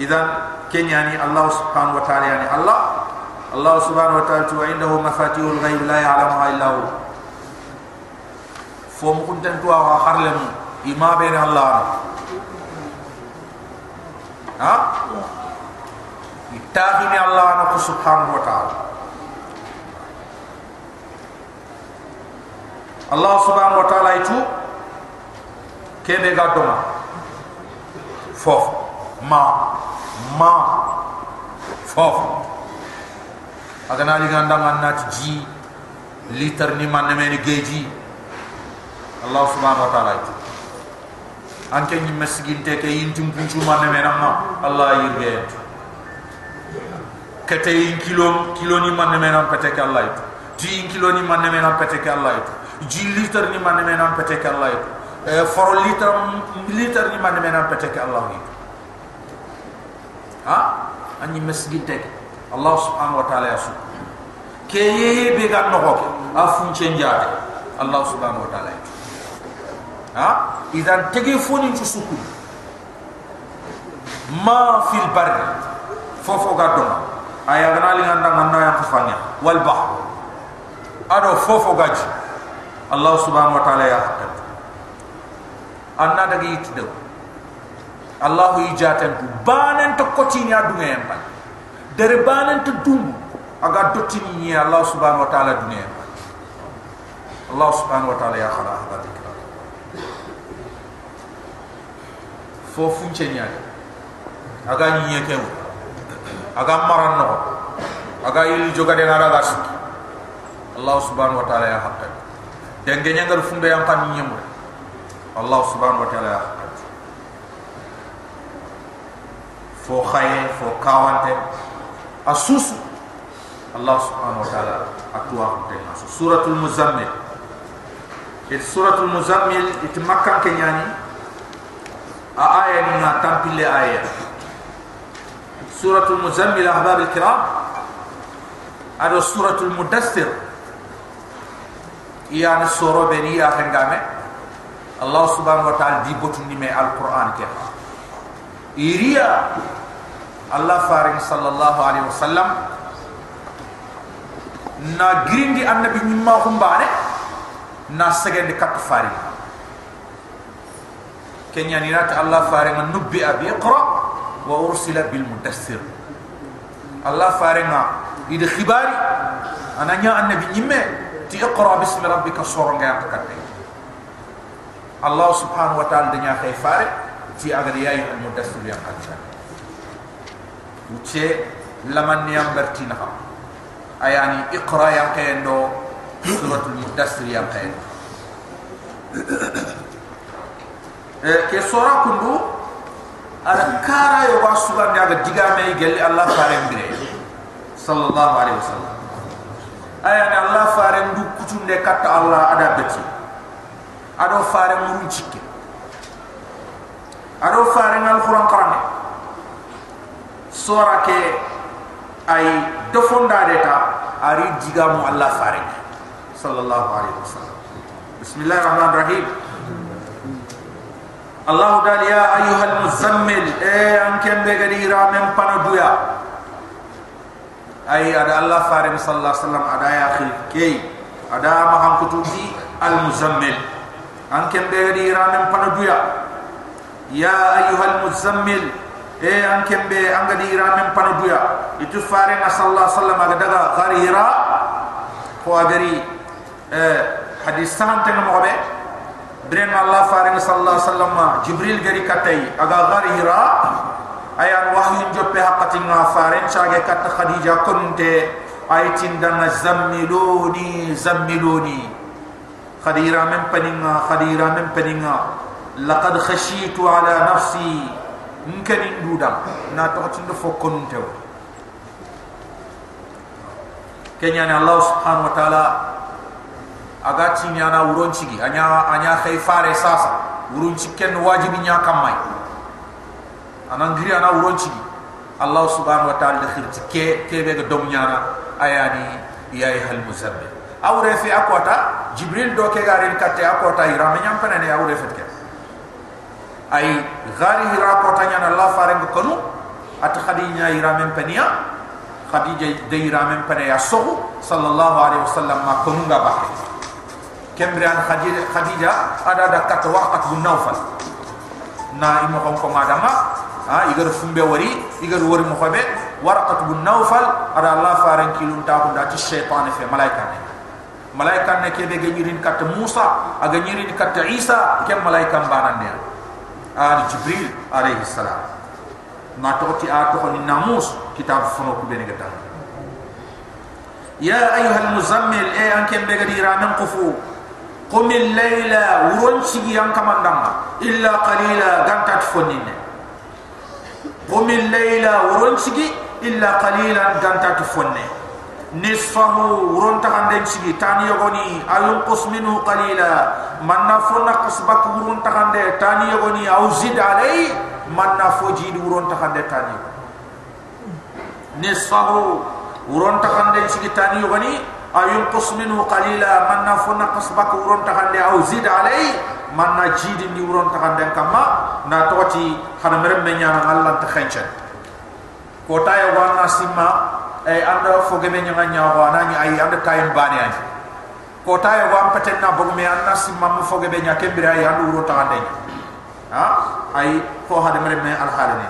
idan kenyani allah subhanahu wa ta'ala yani allah allah subhanahu wa ta'ala tu indahu mafatihul ghaib la ya'lamuha illa hu fo mu kuntan tu wa harlem ima be allah ha itahini allah na subhanahu wa ta'ala allah subhanahu wa ta'ala itu kebe ga doma fof ma. Ma. Fof. Agana li ganda nganna ji liter ni man me ni geji allah subhanahu wa ta'ala anke ni mesginte ke yintum punchu man me namma allah yirge kete yin kilo kilo ni man me nam pete ke allah itu. Ji kilo ni man me nam pete ke allah itu. Ji liter ni man me nam pete ke allah itu. Eh, for liter liter ni man mena pete ke Allah ni ha? Ani masjid tek Allah subhanahu wa taala yasu. Ke ye be ga no ko afun cenjade Allah subhanahu wa taala ha? Idan tege foni ci suku ma fil bar fofo ga do aya gana li nganda nganda ya fanya wal bahr. Ado fofo gaji. Allah subhanahu wa taala ya hakka anna daga yitu de allah yi jaten tu banen to kotini aduna en ba dere banen to dum aga dotini ni allah subhanahu wa taala dunya allah subhanahu wa taala ya khala hada dikra fo funche nyaade aga ni yeke aga maran no aga yil jogade na daga sik allah subhanahu wa taala ya hakka denge nyangal fumbe yang kan nyemure الله سبحانه وتعالى فو خاي فو كاوانت اسوس الله سبحانه وتعالى اتوا تنا سوره المزمل سوره المزمل اتمكن كنياني آية لنا تنبيل آية سورة المزمل أحباب الكرام هذا سورة المدثر يعني سورة بني آخر Allah subhanahu wa ta'ala di botu ni me al-Quran ke iriya Allah faring sallallahu alaihi wasallam na grindi annabi ni ma khumbare na segende kat faring. Kenya ni rat Allah faring nubbi abi iqra wa ursila bil mudassir. Allah faring ide khibari ananya annabi ni me ti iqra bismi rabbika soronga yakate Allah subhanahu wa ta'ala dengan khifare ti agar yai al mudassir yang kaca uce laman yang bertina. Ayani iqra yang kendo suratul mudassir yang kendo. Eh ke sura kundu ada kara yo wasugan daga digame gelli Allah fare mbire sallallahu alaihi wasallam. Ayani Allah fare ndu kutunde katta Allah ada beti ado fare murun cikke ado fare ngal quran. Qarane sura ke ay dofonda deta ari digamu allah fare sallallahu alaihi wasallam. Bismillahir rahmanir rahim allah dal ya ayyuhal muzammil e ankem be gadi ramen panaduya ay ada allah fare sallallahu alaihi wasallam ada ya akhir. Kay ada maham kutubi al muzammil an kembe di ranem panaduya يا أيها المزمل إيه أنك بي أنك دي إرام من بندويا يتفاري ما صلى الله عليه وسلم أغدغا غريرا قوادري إيه حديثة عن تنمو بي برين الله فاري صلى الله عليه وسلم جبريل غري كتاي أغا غريرا أي أن وحي جو بي حقا تنمو فاري شاك كت خديجة كنت أي تندن زملوني زملوني خديرا من بندويا خديرا من بندويا لقد خشيت على نفسي ممكن ندودا نا تقتل فكون تو كن يعني الله سبحانه وتعالى أغاتي نيانا ورونشيكي أنيا أنيا خيفار إساسا ورونشيكي كن واجب نيا كمائي أنا نغري أنا ورونشيكي الله سبحانه وتعالى لخيرت كي كي بيغ دوم نيانا أياني يأي هل مزمي أو رفي أكواتا جبريل دوكي غارين كتي أكواتا يرامي نيام فنني أو رفت كي ay gari kota nyana allah farengo konu. At khadija iramen penia. Khadija de iramen penia so sallallahu alaihi wasallam ma kunga ba kembrian khadija khadija ada da kat waqt bu nawfal na imo kon ko madama ha igar fumbe wari igar wori mo xobe warqat bu nawfal ada allah faran kilun ta ko da ci shaytan fe malaika ne. Malaika ne ke be ganyirin kat musa aga nyirin kat isa ke malaika mbanan ali jibril alayhi salam. Na to ti a to ni namus kitab fono ko bene gata ya ayuha almuzammil e anke be gadi ramen qufu qum al-layla wuron sigi yang kamandanga illa qalila gantat fonine qum al-layla wuron sigi illa qalilan gantat fonine nisfahu wuron takande sigi tani yogoni ayun qisminu qalila. Man nafuna qisbak wuron takande tani yogoni au zid alai man nafuji wuron takande tani nisfahu takande sigi tani yogoni ayun qisminu qalila man nafuna qisbak wuron takande au zid alai man najidi ni wuron takande kama na toti hana merem nyana Allah takhanchen kota ya wana simma ay anda foge be nyanga nyawa na ay anda kay bani ay ko tay wa paten na bogu me anna sim mam foge be nyake bira ay andu ro tande ha? Ay ko hade mere me al halene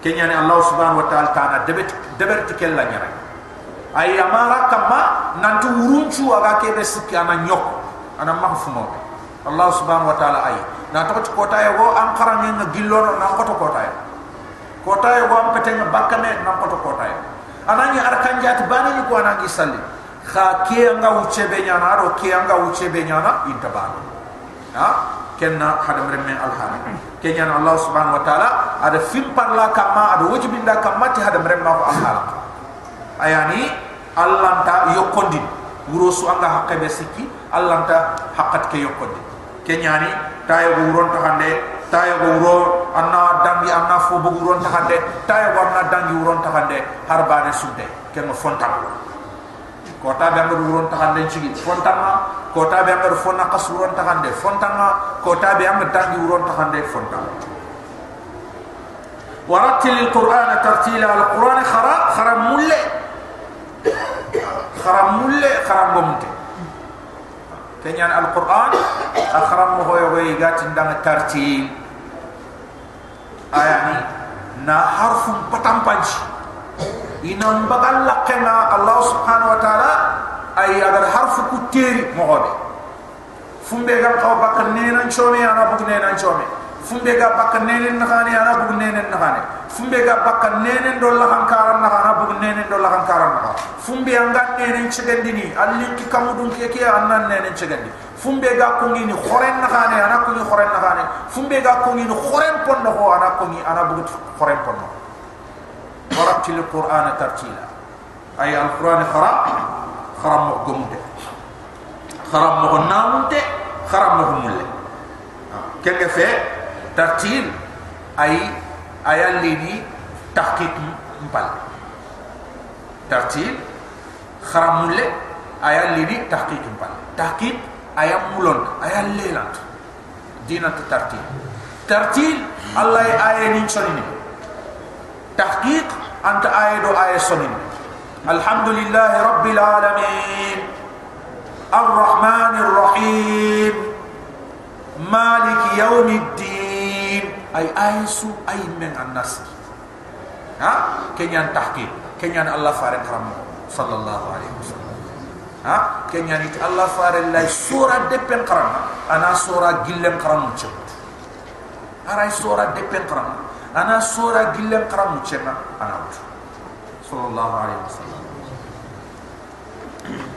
kenya ni allah subhanahu wa ta'ala kana debet debet kel la nyara ay amara kama nantu urunchu aga ke be sikki ana nyok. Ana mahfumo allah subhanahu wa ta'ala ay na to ko tay wo an karang nga gillo na ko to ko tay ko tay wo am paten bakame na ko to ko tay anani arkan jati bani ni ko anangi salli kha ke anga uche be nyana ro ke anga uche be nyana intabano ha? Kenna hada mremme alhana kenya allah subhanahu wa taala ada fim parla kama ada wajibinda kama ti hada mremme ko alhala ayani allah ta yokondi wuro su anga hakke be sikki allah ta hakkat ke yokondi kenya ni tayo wuron to hande tayo go wuro anna dangi anna fo bu wuron ta hande tayo go anna dangi wuron ta hande har bane sudde ken fontam ko ta be ngur wuron ta hande cigi fontam ko ta be ngur fonna qas wuron ta hande fontam ko ta be ngur dangi wuron ta hande fontam ورتل القرآن ترتيلا القرآن خرا خرا ملة خرا ملة خرا بمتي kenyan al-Quran akhram mo hoyo go igatin dang tartil ayani na harfum patampanj ina mbagal lakena Allah subhanahu wa ta'ala ay agar harfu ku teri mo hode fumbe gam ko bakka nenan chome ana bug nenan chome fumbe ga bakka nenen nakhani ana bug nenen nakhani fumbe ga bakka nenen do la hankaran na ana bug nenen do la hankaran na fumbe anga nenen chegandini alli ki kamudun ke ke annan nenen chegandi. Fumbe ga ko ngi ni khoren na khane ana ko ni khoren na khane. Fumbe ga ko ngi ni khoren pon no ana ko ni ana bug khoren pon warattil qur'ana tartila. Ay alquran khara kharam mo gumde kharam mo namunte kharam mo mulle. Kenge fe ترتيب أي اي اللي دي تحقيق مبال. ترتيب خرمول اي اللي دي تحقيق مبال. تحقيق اي مولون اي الليلات دينا ترتيب ترتيب الله اي اي نشرني تحقيق أنت اي دو اي سنين. الحمد لله رب العالمين. الرحمن الرحيم. مالك يوم الدين. أي آيسو أي من الناس ها كنيان تحقيق كنيان الله فارن حرم صلى الله عليه وسلم ها كنيان الله فارن لا سورة دبن قرم أنا سورة جلم قرم مجد أنا سورة دبن قرم أنا سورة جلم قرم مجد أنا صلى الله عليه وسلم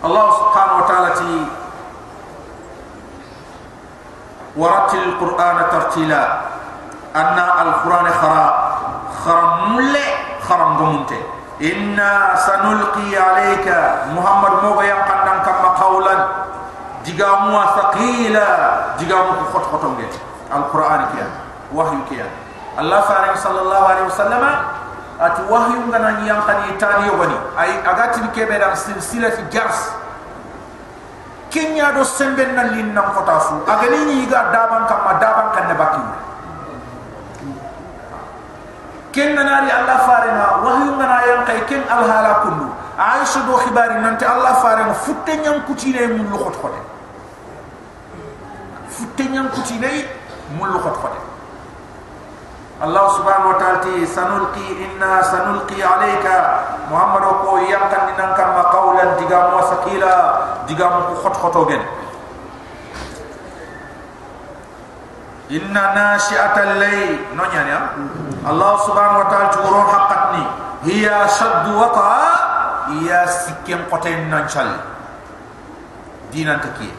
الله سبحانه وتعالى ورتل القرآن ترتيلا أن القرآن خرا خرا ملة خرا Inna إن سنلقي عليك محمد موجا يقنن كم قولا جعام ثقيلة جعام خط خطهم جت القرآن كيا وحي كيا الله فارم صلى الله عليه وسلم at wahyu ngana ni yang tani tani yobani ay agati ni kebe dan silsila jars. Kinya do semben na lin na fotafu agani ni ga daban kam daban kan ne bakki كن ناري الله فارنا وهي من آيان كن الهالا كله. عايش دو خباري ننت الله فارنا. فتن يم كتيني من لخط خط فتن يم كتيني من لخط خط الله سبحانه وتعالى سنلقي إنا سنلقي عليك. محمد وكو يمكن ننكم قولا دقام وسكيلا دقام خط خطو جن inna nashi'at al-layl nonya ya ha? Allah subhanahu wa ta'ala turun haqqatni hiya shadd wa ta hiya sikkem qotay nan chal dinan taki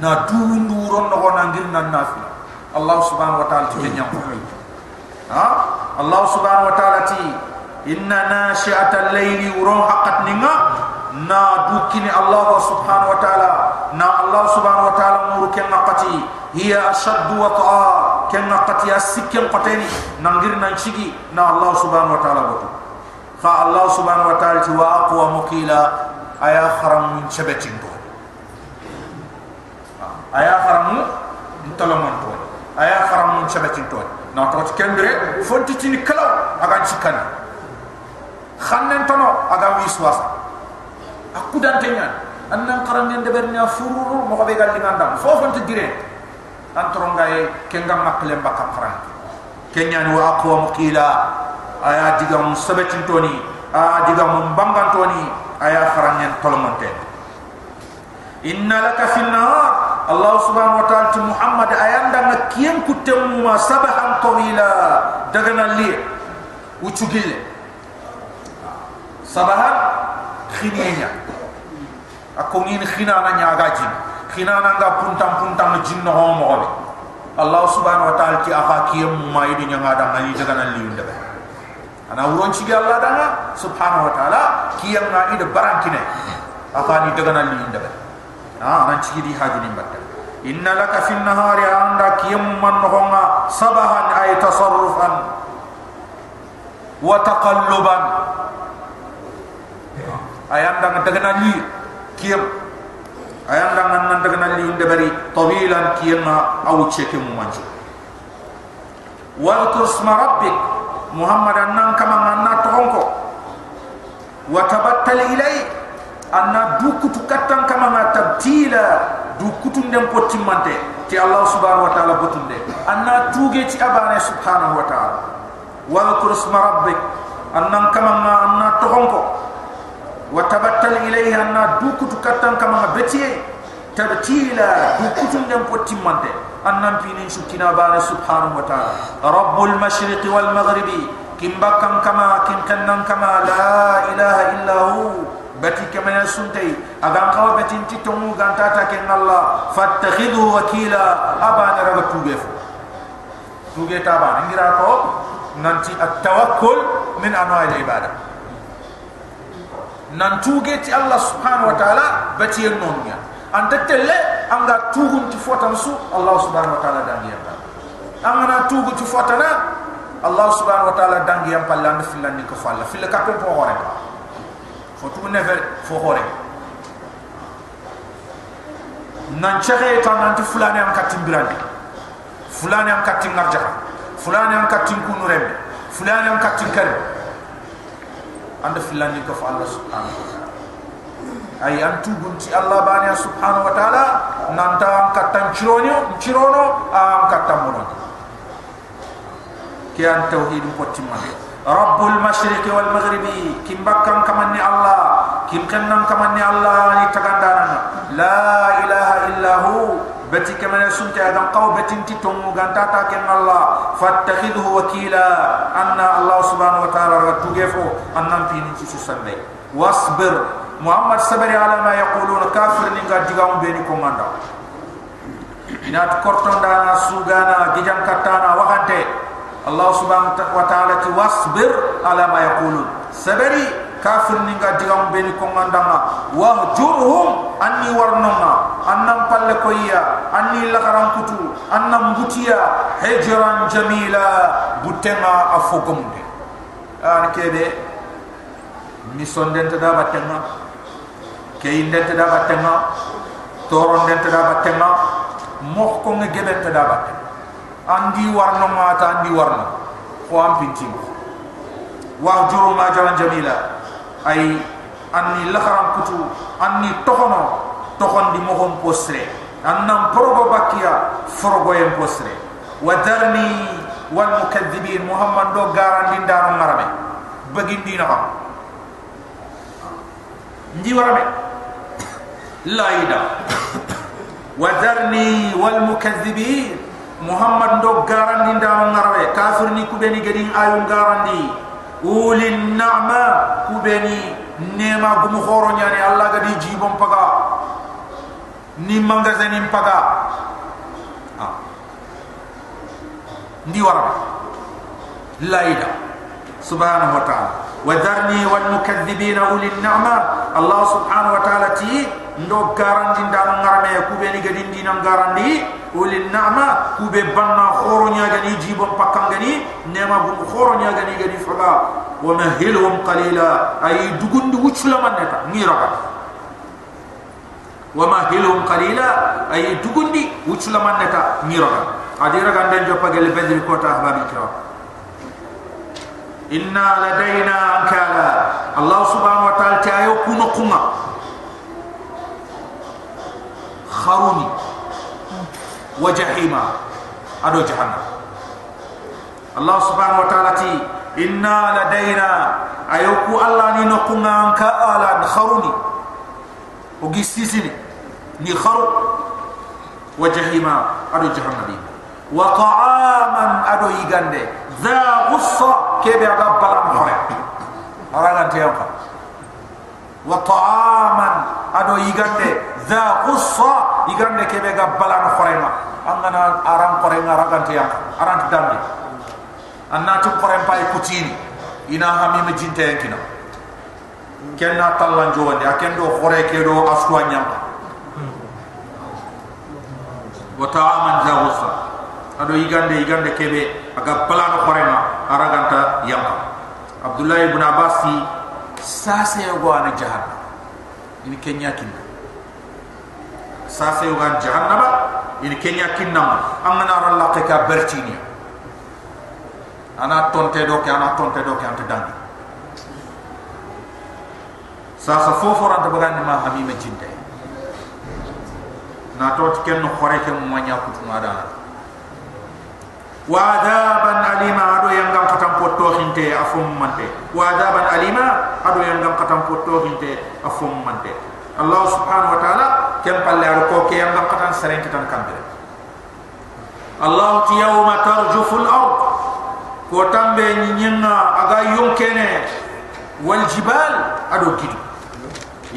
na du nduron no na nan nafi Allah subhanahu wa ta'ala tuje nyam. Ha? Allah subhanahu wa ta'ala ti inna nashi'at al-layl urun haqqatni nga na dukini Allah subhanahu wa ta'ala. نا الله سبحانه وتعالى نور كن قتي هي أشد وقاء كن قتي أسك كن قتني نعير نشجي نا الله سبحانه وتعالى بتو فالله سبحانه وتعالى هو أقوى مكيلا أيا خرم من شبتين بول أيا خرم من تلمن بول أيا خرم من شبتين بول نا تروت كندري فنتي تني كلو أكان شكاني خنن تنو أكان ويسواس أكودان تنيان annan qarangen de bernya fururu mo be gal ngandam fofon te dire antoro ngay kengam makle mbakam faran kenya ni wa aqwa muqila aya diga mun shabatin to ni a diga mun bangan to ni aya farangen tolomonte inna laka fil nahar Allah subhanahu wa ta'ala ti Muhammad ayanda na kiyem kutem ma sabahan tawila. Daga na li uchugile sabahan khininya ako ni khina na gaji khina na ga puntam puntam jinno ho mo be Allah subhanahu wa ta'ala ti afa kiyem ma yidi ngada ngani daga na li ndabe ana uron ci Allah danga subhanahu wa ta'ala kiyem na ida barankine afa ni daga na li ndabe ha nan ci di haji ni batta inna laka fi nahari anda kiyam man honga sabahan ay tasarrufan wa taqalluban. Ayanda ngadagana li kiyam ayanda ngan ngadagana li inde bari tawilan kiyama aw cheke mu manju wa tusma rabbik muhammadan nan kama nganna tonko wa tabattal ilayhi anna du kutu kattan kama ma tabtila du kutu ndem mante. Ti allah subhanahu wa ta'ala botunde anna tuge ti abane subhanahu wa ta'ala. Wa isma rabbik anna kama ma anna tohonko wa tabattal ilayhi anna du kutu kattan kama ma betiye tabtila du kutu ndem potti mante anna pinin sukina bane subhanahu wa ta'ala rabbul mashriqi wal maghribi kimbakam kama kin kannan kama la ilaha illa hu bati kemena suntai agam kawa bati nti tomu gantata ke ngalla fattakhidhu wakila abana raga tuge fu tuge taba ngira ko nanti at-tawakkul min anwa al-ibada nan tuge ti Allah subhanahu wa ta'ala bati nonya anta telle anga tugun ti fotan su Allah subhanahu wa ta'ala dangiya angana tugu ti fotana Allah subhanahu wa ta'ala dangiya pallan filan ni ko falla. Fil ka ko hore. Fotu ne fe fo hore. Nan ta nan ti fulani am katim birandi fulani am katim ngarja. Fulani am katim kunu fulani am katim kare anda filani ko fa Allah subhanahu wa ta'ala. Ay antu gunti Allah bani subhanahu wa ta'ala nanta am katan chironyo cirono am katan mono. Ke an tauhid ko timma rabbul mashriqi wal maghribi kim bakkam kamanni Allah kim kannam kamanni Allah ni tagandana la ilaha illa hu. بتي كمان سنت ادم قاو بتين تي تونغو غانتا تا كن الله فاتخذه وكيلا ان الله سبحانه وتعالى رتوغيفو ان نام فيني تي سسمي واصبر محمد صبر على ما يقولون كافر نين غاد ديغام بيني كوماندا ينات كورتون دا سوغانا ديجام كاتانا واخانتي الله سبحانه وتعالى تي واصبر على ما يقولون صبري kafir ninga digam beni ko ngandanga. Wahjurhum anni warnuma annam palle ko iya anni lagaran kutu annam butiya hijran jamila butema afogumde an kebe ni sonden tada batenga kay indente da batenga toron dente da batenga moh ko tada batenga. Andi warno mata andi warno ko am pinti wahjuru ma jalan jamila ay anni lakharam kutu anni tohono tohon di mohon posre. Annam probo bakia forogo en posre. Wadarni wal mukaththibin muhammad do garandi ndaro ngarabe bagindi na xam ndi warabe laida. Wadarni wal mukaththibin muhammad do garandi ndaro ngarabe kafir ni kubeni gadi ayun garandi ulin na'ma kubeni nema gumu khoro nyani allah gadi jibon paga. Ni magasin paga. Ah. Ndi wara laida subhanahu wa ta'ala. Wadharni wal mukaththibina ulin na'ma. Allah subhanahu wa ta'ala ti ndo garandi ndam ngarame kubeni gadi ndina garandi. Ulin na'ma kube banna khoro nya gani jibon pakam gani. Nema bu khoro nya gani gani faga wa mahilhum qalila. Ay dugundi wuchula maneta ngiraga. Wa mahilhum qalila. Ay dugundi wuchula maneta ngiraga. Adira ganden joppa gel bedri kota ahbabi kiram inna ladaina ankala. Allah subhanahu wa ta'ala ta ayo kuno kuma kharuni wa jahima ado jahannam. Allah subhanahu wa ta'ala ti inna ladaina. Ayoku Allah ni nokunga anka ala kharuni o gisisini ni. Kharu. Wa jahima ado jahannam wa ta'aman. Ado yigande za ghussa kebe aga balam khore. Aragan tiyamka wa ta'aman. Ado yigande za ghussa yigande kebe ga khore ma angana aran khore ngaragan tiyamka aran dambi annati khore pay kutini. Ina hami me jinte yankina kenna tallan jowande akendo khore kedo aswa nyamka wa ta'aman za ghussa ado yigande yigande kebe aga balano khorema araganta yamka abdullah ibn abbas fi sase yogo ana jahannam ini kenya kinna safe wan jahannama ini kenya kinnam amana ralla ka bertini ana tonte do ke ana tonte do ke ante dangi sa sa fofo ranta bagani ma habima jinte na to ken no khore ke mo nya kutu ngada wa adaban alima adu yang gam katam poto hinte afum mante. Wa adaban alima adu yang gam katam poto hinte afum mante. Allah subhanahu wa ta'ala kem palle ar ko ke yamba qatan sare kitan kambere Allah ti yawma tarjufu al-ard ko tambe ni nyenna aga yonkene wal jibal ado kidi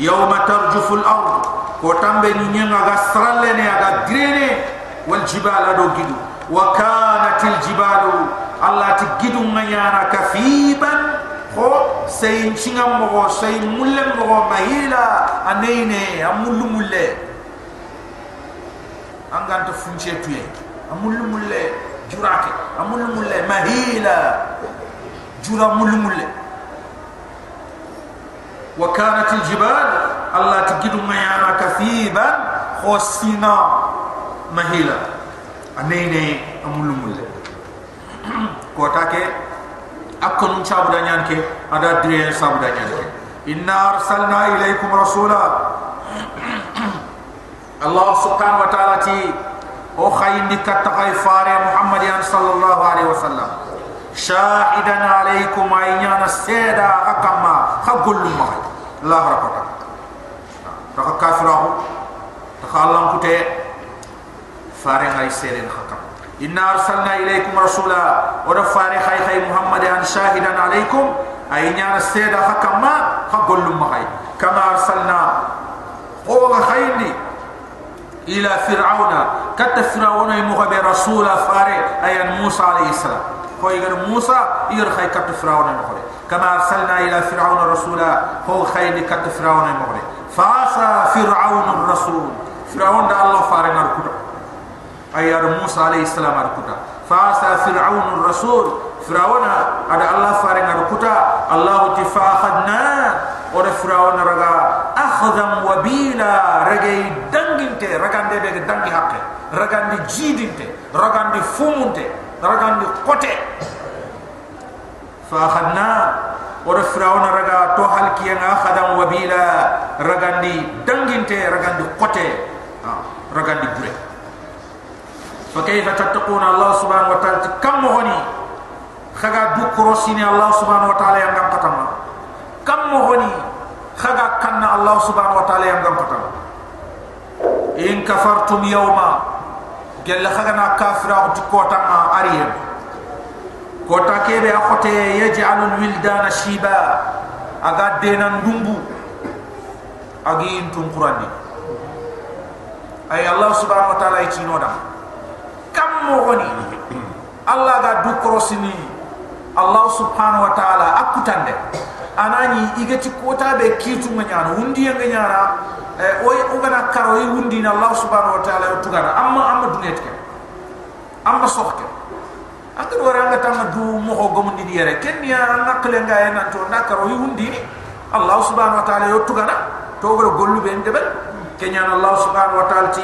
yawma tarjufu al-ard ko tambe ni nyenna aga sralene aga grene wal jibal ado kidi wa kanatil jibalu. Allah ti gidu nganyara kafiban ko sey cingam mogo sey mulle mogo mahila aneine amullu mulle. Anganta funche tuye amullu mulle jurake amullu mulle mahila jura mullu mulle. Wa kanat aljibal allah tigidu mayana kathiban khosina mahila aneine amullu mulle. Kotake ke akon chabu da nyanke ada dire sabu da nyanke inna arsalna ilaykum rasula. Allah subhanahu wa ta'ala ti o khayndi katta kay fare muhammadiyan sallallahu alaihi wasallam. Shahidan alaykum ayna seda akama khagul ma Allah rabbaka ta kafirahu ta khalam kute. Fare hay sere khakam inna arsalna ilaykum rasula wa da fare hay hay muhammad an shahidan alaykum ay nyana seda khakam ma khagol ma hay kama arsalna o khayni ila fir'auna. Katta fir'auna mu gabe rasula fare ayan musa alayhi salam. Ko yigar musa? Yir khay katta fir'auna mo kama arsalna ila fir'auna rasula ho khayni katta fir'auna mo fa asa rasul. Fir'aun da allah fare ngar kuta ayar Musa alayhi salam arkuta fasa fir'aun rasul. Firawana ada allah fare ngadu kuta. Allah tifakhadna ore firawana raga akhdham wa bila? Ragay danginte ragande be dangi hakke ragandi jidinte ragandi fumunte ragandi kote. Fa khadna ore firawana raga to halki nga wabila wa bila? Ragandi danginte ragandi kote. Ha, raga ragandi bure فكيف تتقون الله سبحانه وتعالى؟ كم هوني خغا دو كروسيني الله سبحانه وتعالى يام قتما كم هوني خغا كن الله سبحانه وتعالى يام قتما إن كفرتم يوما قال خغنا كافر أو تكوتا أريم. كوتا كيبي أخوتي يجعل الولدان شيبا. أغا دينا ندومبو أغي أنتم قرآني. أي الله سبحانه وتعالى يتينو دام mohoni Allah ga du sini. Allah subhanahu wa ta'ala akutande. Anani igeti kota be kitu nganyana undi ya nganyara e, eh, oy ugana karo yi undi na Allah subhanahu wa ta'ala utugana amma amma dunetke amma sokke andu wara nga tamma du mo ko gomu ndi yere ken ya nakle nga yena to nakaro yi undi Allah subhanahu wa ta'ala utugana to gol gollu be ndebel. Kenya Allah subhanahu wa ta'ala ti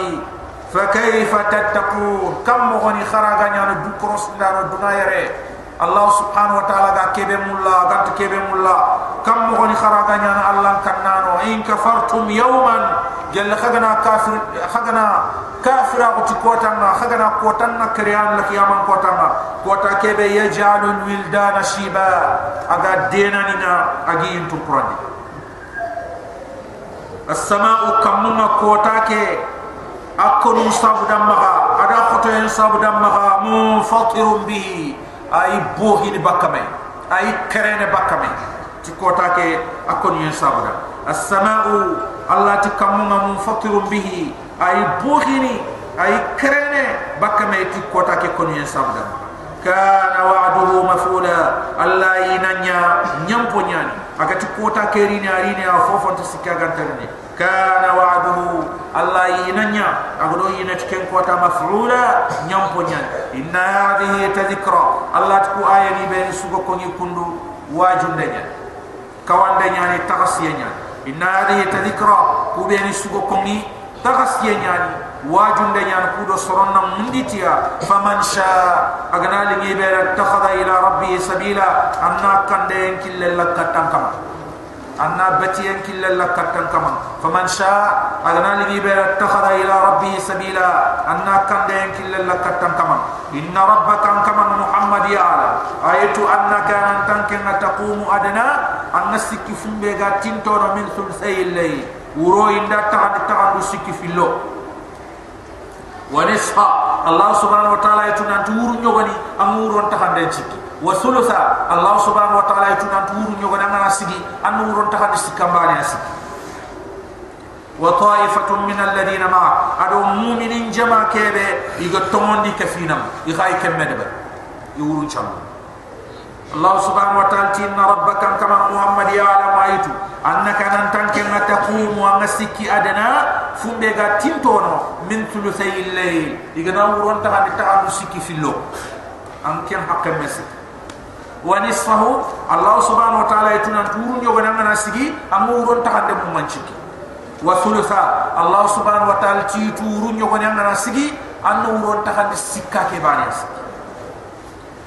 fa kayfa tattaqun kam mo ni kharaga nyana du cross ndaro dunayere Allah subhanahu wa ta'ala ga kebe mulla ga kebe mulla kam mo ni kharaga nyana Allah kannano in kafartum yawman jall khagana kafir khagana kafira ko ti kota na khagana kota na kriyan la kiyaman kota na kota kebe yaj'alul wildana akonu sabu damma ada khoto en sabu damma munfatirun bihi. Ay bohini bakame. Ay kerene bakame. Ti kota ke akon yen sabada as-sama'u allah ti kamunga munfatirun bihi. Ay bohini ay kerene bakame. Ti kota ke kon yen sabada kana wa'duhu mafula. Allah inanya nyampo nyani agati kota ke rini arini afofon to sikaga tarni kana wa'duhu. Allah yinanya agodo yinat ken kota maf'ula nyampo nyan inna hadhihi tadhkra Allah tku aya ni ben sugo ko ni kundu wajunde nya kawande nya ni tagasiya nya inna hadhihi tadhkra ku ben sugo ko ni tagasiya nya ni wajunde nya ku do soronna munditia faman sha agana li be takhadha ila rabbi sabila. Anna kande kille lakatan kama anna batiyan killa la katan kama faman sha agana ligi be takhara ila rabbi sabila. Anna kande killa la katan kama inna rabbaka kama muhammad ya ala ayatu annaka an tankin taqumu adna anna sikki fumbe ga tinto no min thulsay lay wuro inda ta ta sikki fillo wa nisfa allah subhanahu wa ta'ala yatu nan turu nyogani amuru ta hande sikki wa thulutha allah subhanahu wa ta'ala itu nan turu nyogo nan na sigi an nuron ta hadis kambani asigi wa ta'ifatun min alladhina ma adu mu'minin jama kebe iga tomondi kafinam i khay kemme de yuru cham allah subhanahu wa ta'ala inna rabbaka kama muhammad ya ala maitu annaka nan tanke na taqumu wa masiki adana fumbe ga tintono min thuluthay al-layl iga na wuron ta hadis ta adu sikki fillo an ken hakke mesik ونصفه الله سبحانه وتعالى يتنا تورون يوغنا نغنا سيغي امورون تخدم منشكي وثلثا الله سبحانه وتعالى تورون يوغنا نغنا سيغي انورون تخدم سكا كبانيا سيغي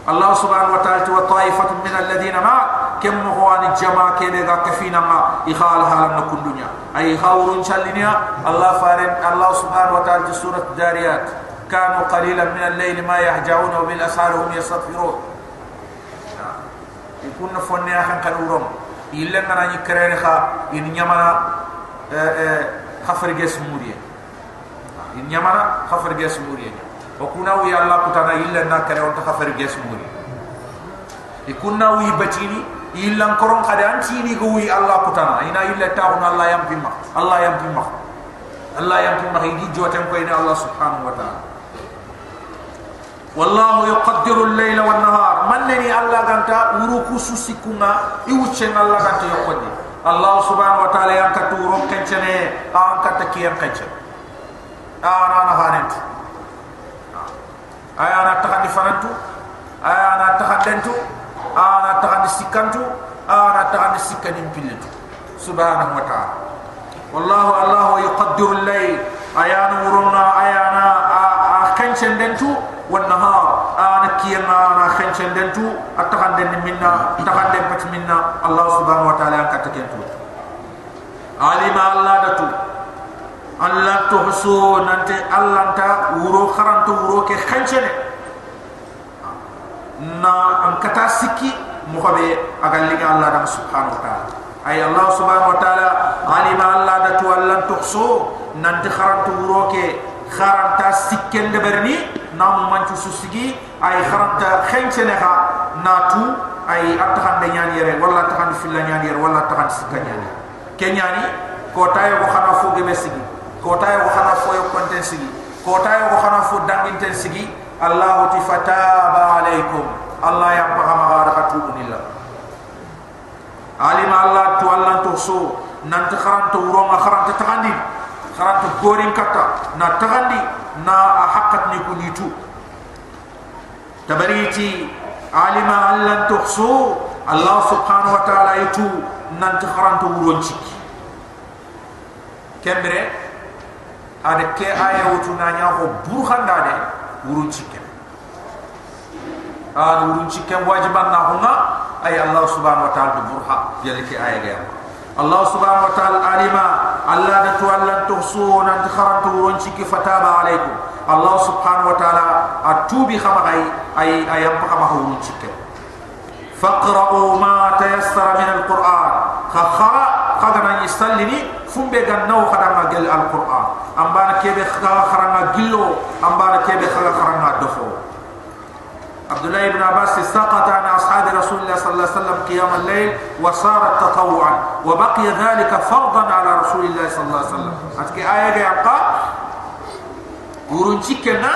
الله سبحانه وتعالى وطائفة من الذين ما كم هو ان الجماعة كيبغا كفينا ما إخال حالا نكون دنيا. أي خاورون شالينيا الله فارن الله سبحانه وتعالى سورة الداريات. كانوا قليلا من الليل ما يهجعون وبالأسحار هم يستغفرون. ikun na fonne ya kan kan urom illa ngana ni krere kha in nyamana eh eh khafar ges muriye in nyamana khafar ges muriye o kuna wi allah kutana illa na kare on khafar ges muriye ikun na wi batini illa koron khada antini go wi allah kutana ina illa ta'un allah yam bimma allah yam bimma allah yam bimma gi jotem ko ina allah subhanahu wa ta'ala والله يقدر الليل والنهار من نني الله غانتا وروكو سوسيكونا يوچن الله غانتا يقدي الله سبحانه وتعالى ينكتو روم كنچنه ان كتا كيان كنچن aya na takandi farantu aya na takandentu aya na takandi sikantu aya na takandi sikani pilitu subhanahu wa ta'ala. Wallahu allah yuqaddiru al-layl. Aya na ayana aya ah, na akhanchendentu ah, wan nahar. Ah, Ana kiyana na khanchendentu atakandi minna takandi pat minna allah subhanahu wa ta'ala katakentu alima allah datu Allah to hasu nante Allah ta uro kharan to uro ke khanchene na an kata siki mukhabe agalliga Allah da subhanahu wa ta'ala. Ay Allah subhanahu wa ta'ala alima Allah da to Allah to hasu nante kharan to uro ke kharan ta sikken berni namu manchu susigi ay kharan ta khanchene ha na tu ay atahan de nyani yere wala atahan filla nyani yere wala atahan sikka nyani kenyani ko tayo ko xana fo gebe sigi ko tayo ko khana fo yo konten sigi. Ko tayo ko khana fo danginten sigi. Allah ti fataba alaikum Allah yang paham agara katubunillah alim Allah tu Allah tu so. Nanti kharantu uronga kharantu takandi kharantu gorin kata. Na takandi na hakat ni kunitu tabariti alim Allah tu so. Allah subhanahu wa ta'ala itu nanti kharantu uron ciki kembre ada ke aya wutu nanya ko burhan dade urun cikken an urun cikken wajiban na hunga ay allah subhanahu wa ta'ala burha yalla ki aya ga allah subhanahu wa ta'ala alima allah da to allah to su na kharantu urun cikki fataba alaikum allah subhanahu wa ta'ala atubi khama ay ay ayam khama urun cikken faqra'u ma tayassara min alquran khakhara khadana yisallini fumbe gannaw khadama gel alquran ambana kebe khala kharanga gillo ambana kebe khala kharanga dofo Abdullah ibn Abbas saqata an ashab Rasulullah sallallahu alaihi wasallam qiyam al-layl wa sara tatawuan wa baqiya dhalika fardan ala Rasulillah sallallahu alaihi wasallam atki aya ga yaqa urun cikena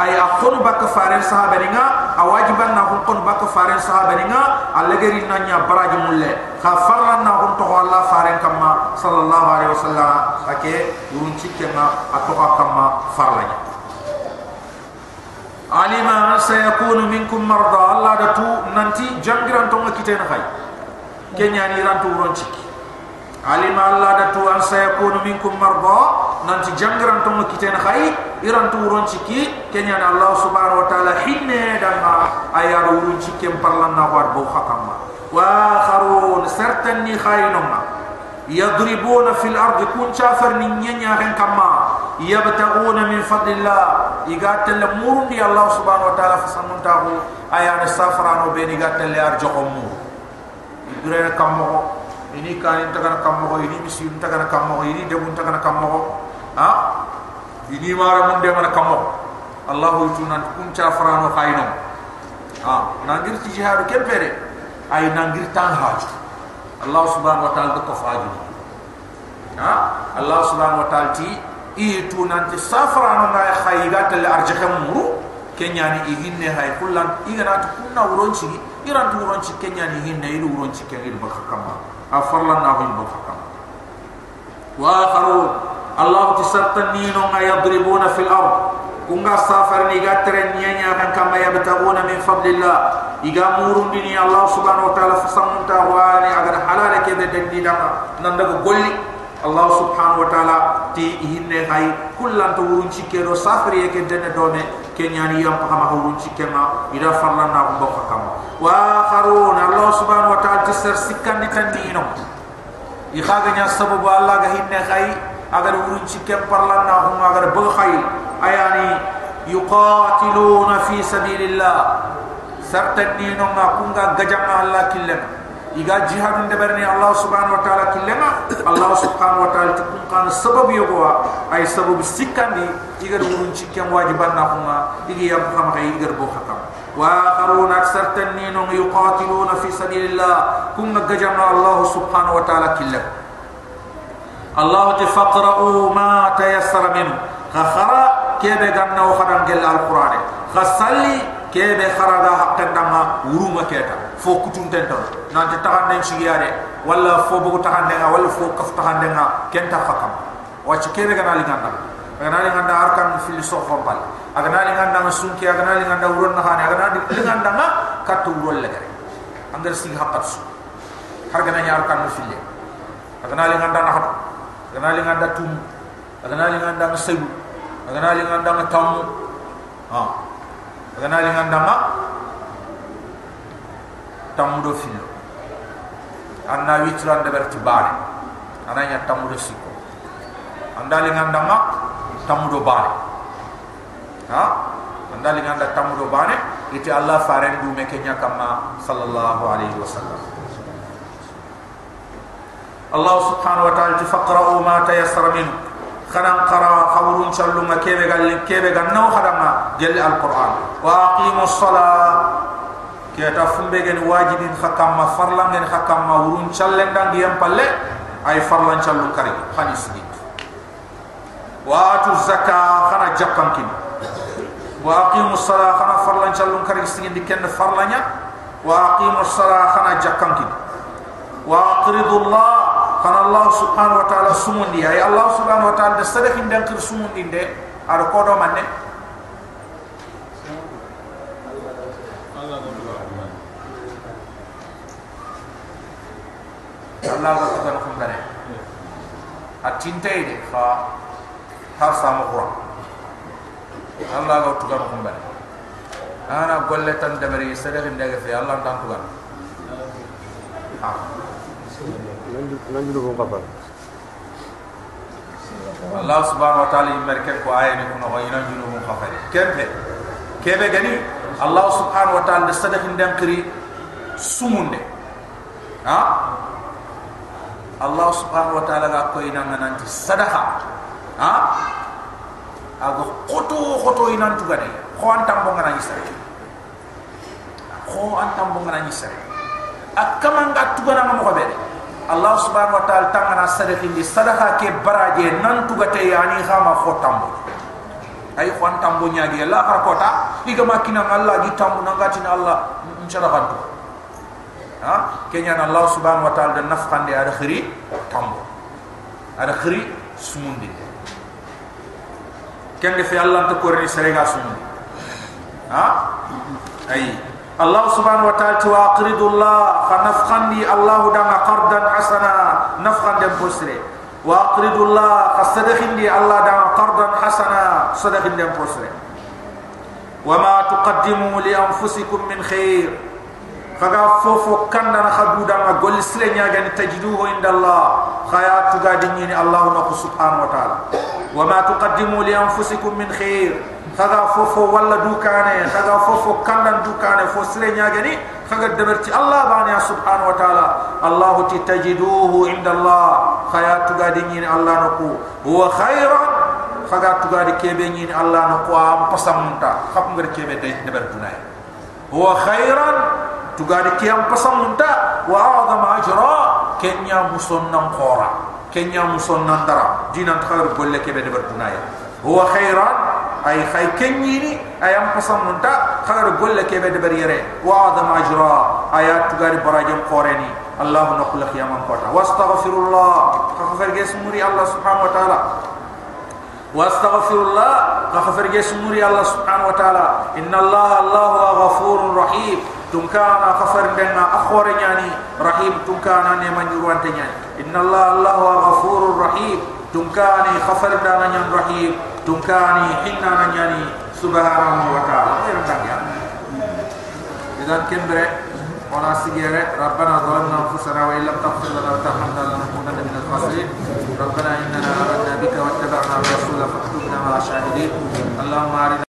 ay akhon bak faren sahaba ninga awajiban na hon kon bak faren sahaba ninga allegeri nanya baraji mulle. Kha farran na hon to Allah faren kama sallallahu alaihi wasallam. Ake urun cikena atoka kama farlanya. Alima sayakunu minkum marda. Allah datu nanti jangiran tonga kitena khay kenya ni rantu urun cikki alima Allah datu an sayakunu minkum marda. Nanti jangiran tonga kitena khay iran tu urun ciki. Kenya na Allah subhanahu wa ta'ala hinne dan ayar urun ciki parlan na war bo hakama wa kharun certain ni khaynuma yadribuna fil ardi kun chafar ni nyanya hen kama yabtaguna min fadlillah. Igatel murundi Allah subhanahu wa ta'ala fasamun tahu. Ayar safrano be ni gatel ar jokomu. Ibre kamo ini kan intagana kamo ini misi intagana kamo ini debun intagana kamo ha? Ini mara mun de mana kamo allah itu nan kun cha farano khayno ha nangir ti jihadu kempere ay nangir tan haju allah subhanahu wa taala ko faju ha? Allah subhanahu wa taala ti itu nan ti safrano ngai khayga tel arjaham muru. Kenyani ihinne hay kullan igana kunna uronchi iran tu uronchi kenyani hinne iru uronchi kenyani bakakama afarlan na hin bakakama wa akharun Allah tisartan nino nga yadribuna fil ard. Kunga safar ni gatre nyanya kan kama yabtaguna min fadlillah. Iga murun dini Allah subhanahu wa ta'ala fasamun ta wani agar halal ke de den dina nanda ko golli Allah subhanahu wa ta'ala ti hinne hay kullan to wurun cikero safar ye ke den dome ke nyani yam pa kama wurun cikema ida farlan na ko kam wa kharun Allah subhanahu wa ta'ala tisar sikkan ditandino ikhaga nya sababu Allah ga hinne hay agar urun cikem parlan na hum agar bagai ayani yuqatiluna fi sabilillah. Sartan ni no ma kunga gajang Allah killam iga jihadu ndeberne allah subhanahu wa taala killema allah subhanahu wa taala tukun kan sabab yogo ay sabab sikandi iga dum cikkem wajiban na huma digi yam kham kay iga ya bo khatam wa qarun aksar tanninu yuqatiluna fi sabilillah kun gajama allah subhanahu wa taala killem allah ta faqra'u ma tayassara min ha khara kebe ganna o khadan gel alquran khassali kebe kharada haqqan dama uruma ketam fo kutun tenton nan te tahan den sigiare wala fo bugu tahan den wala fo kaf tahan den ken ta fakam. Wa ci kene gana li ganda gana li ganda arkan fil so bal agana li ganda sun ki agana li ganda uron na hani agana li ganda na katu rol le gare ander sig haqqat su. Har gana nyar kan no fille agana li ganda na hat agana li ganda tum agana li ganda sebu agana li ganda tam ha. Agana li ganda ma tamudo filo. Anna witran de berti bari ananya tamudo siko. Andali ngandama tamudo bari ha? Andali nganda tamudo bari iti allah faren du mekenya kama sallallahu alaihi wasallam. Allah subhanahu wa ta'ala tafaqra'u ma tayassara minhu. Kana qara khawrun challu ma kebe gal kebe gal no hadama gel alquran. Wa aqimus salat ke ta fumbe gen wajibin khakam ma farlan gen khakam ma wurun challen dan diyam palle ay farlan challu kari. Hadis dit wa atu zakka khana jakkan kin. Wa aqimus salat khana farlan challu kari sigin diken farlanya. Wa aqimus salat khana jakkan kin. Wa aqridullah kana allah subhanahu wa ta'ala sumundi ay allah subhanahu wa ta'ala de sadakin dan kir sumundi de. Ar ko do manne allah ga ko tan kumbare atinte de fa har sama qur'an allah ga to tan kumbare ana golle tan de bari sadakin de fi allah tan tugan. Ha. Nanjulu ko papa Allah subhanahu wa ta'ala yimerke ko ayani kuno ko ina junu mo khafari kembe kebe gani? Allah subhanahu wa ta'ala sadakin dem kiri sumunde ha Allah subhanahu wa ta'ala ga ko ina nanti. Sadaka ha? Ago khoto khoto ina tugade ko antam bo ngana yisare ko antam bo ngana yisare akama nga tugana mo ko Allah subhanahu wa ta'ala tangana sadaqin di sadaqa ke baraje nan tugate yani khama khotambo ay khwan tambo nyaagi la har kota diga makina Allah gi tambo nangati na Allah inshallah gantu ha? Kenya na Allah subhanahu wa ta'ala da nafqan di ada khiri tambo ada khiri sumundi kende fi Allah to korni serega sumundi ha? Ay Allah subhanahu wa ta'ala tu aqridullah fa nafkhandi Allah danga qardan hasana. Nafkhan dem posre wa aqridullah fa sadakhindi Allah danga qardan hasana. Sadakhin dem posre wa ma tuqaddimu li anfusikum min khair faga fofo kanda na khadu danga gol sile nyaga ni tajiduhu inda Allah khayatu gadini Allah subhanahu wa ta'ala wa ma tuqaddimu li anfusikum min khair kaga fofo walla dukane kaga fofo kandan dukane fo sire nyagani kaga deberti Allah bani subhanahu wa ta'ala Allah ti tajiduhu inda Allah khayatu gadi ni Allah naku huwa khairan kaga tu gadi kebe ni Allah naku am pasamunta khap ngar kebe de deber dunay huwa khairan tu gadi kiyam pasamunta wa a'zam ajra kenya musonnan qora kenya musonnan dara. Dinan khair golle kebe deber dunay huwa khairan ay khay kenyini ayam pasam munta khagar golle kebe de bariyere wa adam ajra ayat tugari barajam qoreni allah naqul khiyamam kota. Wastaghfirullah khafer gesmuri allah subhanahu wa taala. Wastaghfirullah khafer gesmuri allah subhanahu wa taala. Inna allah allah ghafurur rahim تنكانا خفر لنا أخور نياني رحيم تنكانا نمان يروان تنياني إن الله الله غفور رحيم تنكاني خفر لنا نيان رحيم تنكاني حنا نياني سبحانه وتعالى غير إذا كمبرة ولا سيجارة ربنا ظلمنا أنفسنا وإن لم تغفر لنا وترحمنا لنكونن من الخاسرين ربنا إننا أردنا بك واتبعنا الرسول فاكتبنا مع الشاهدين اللهم أرنا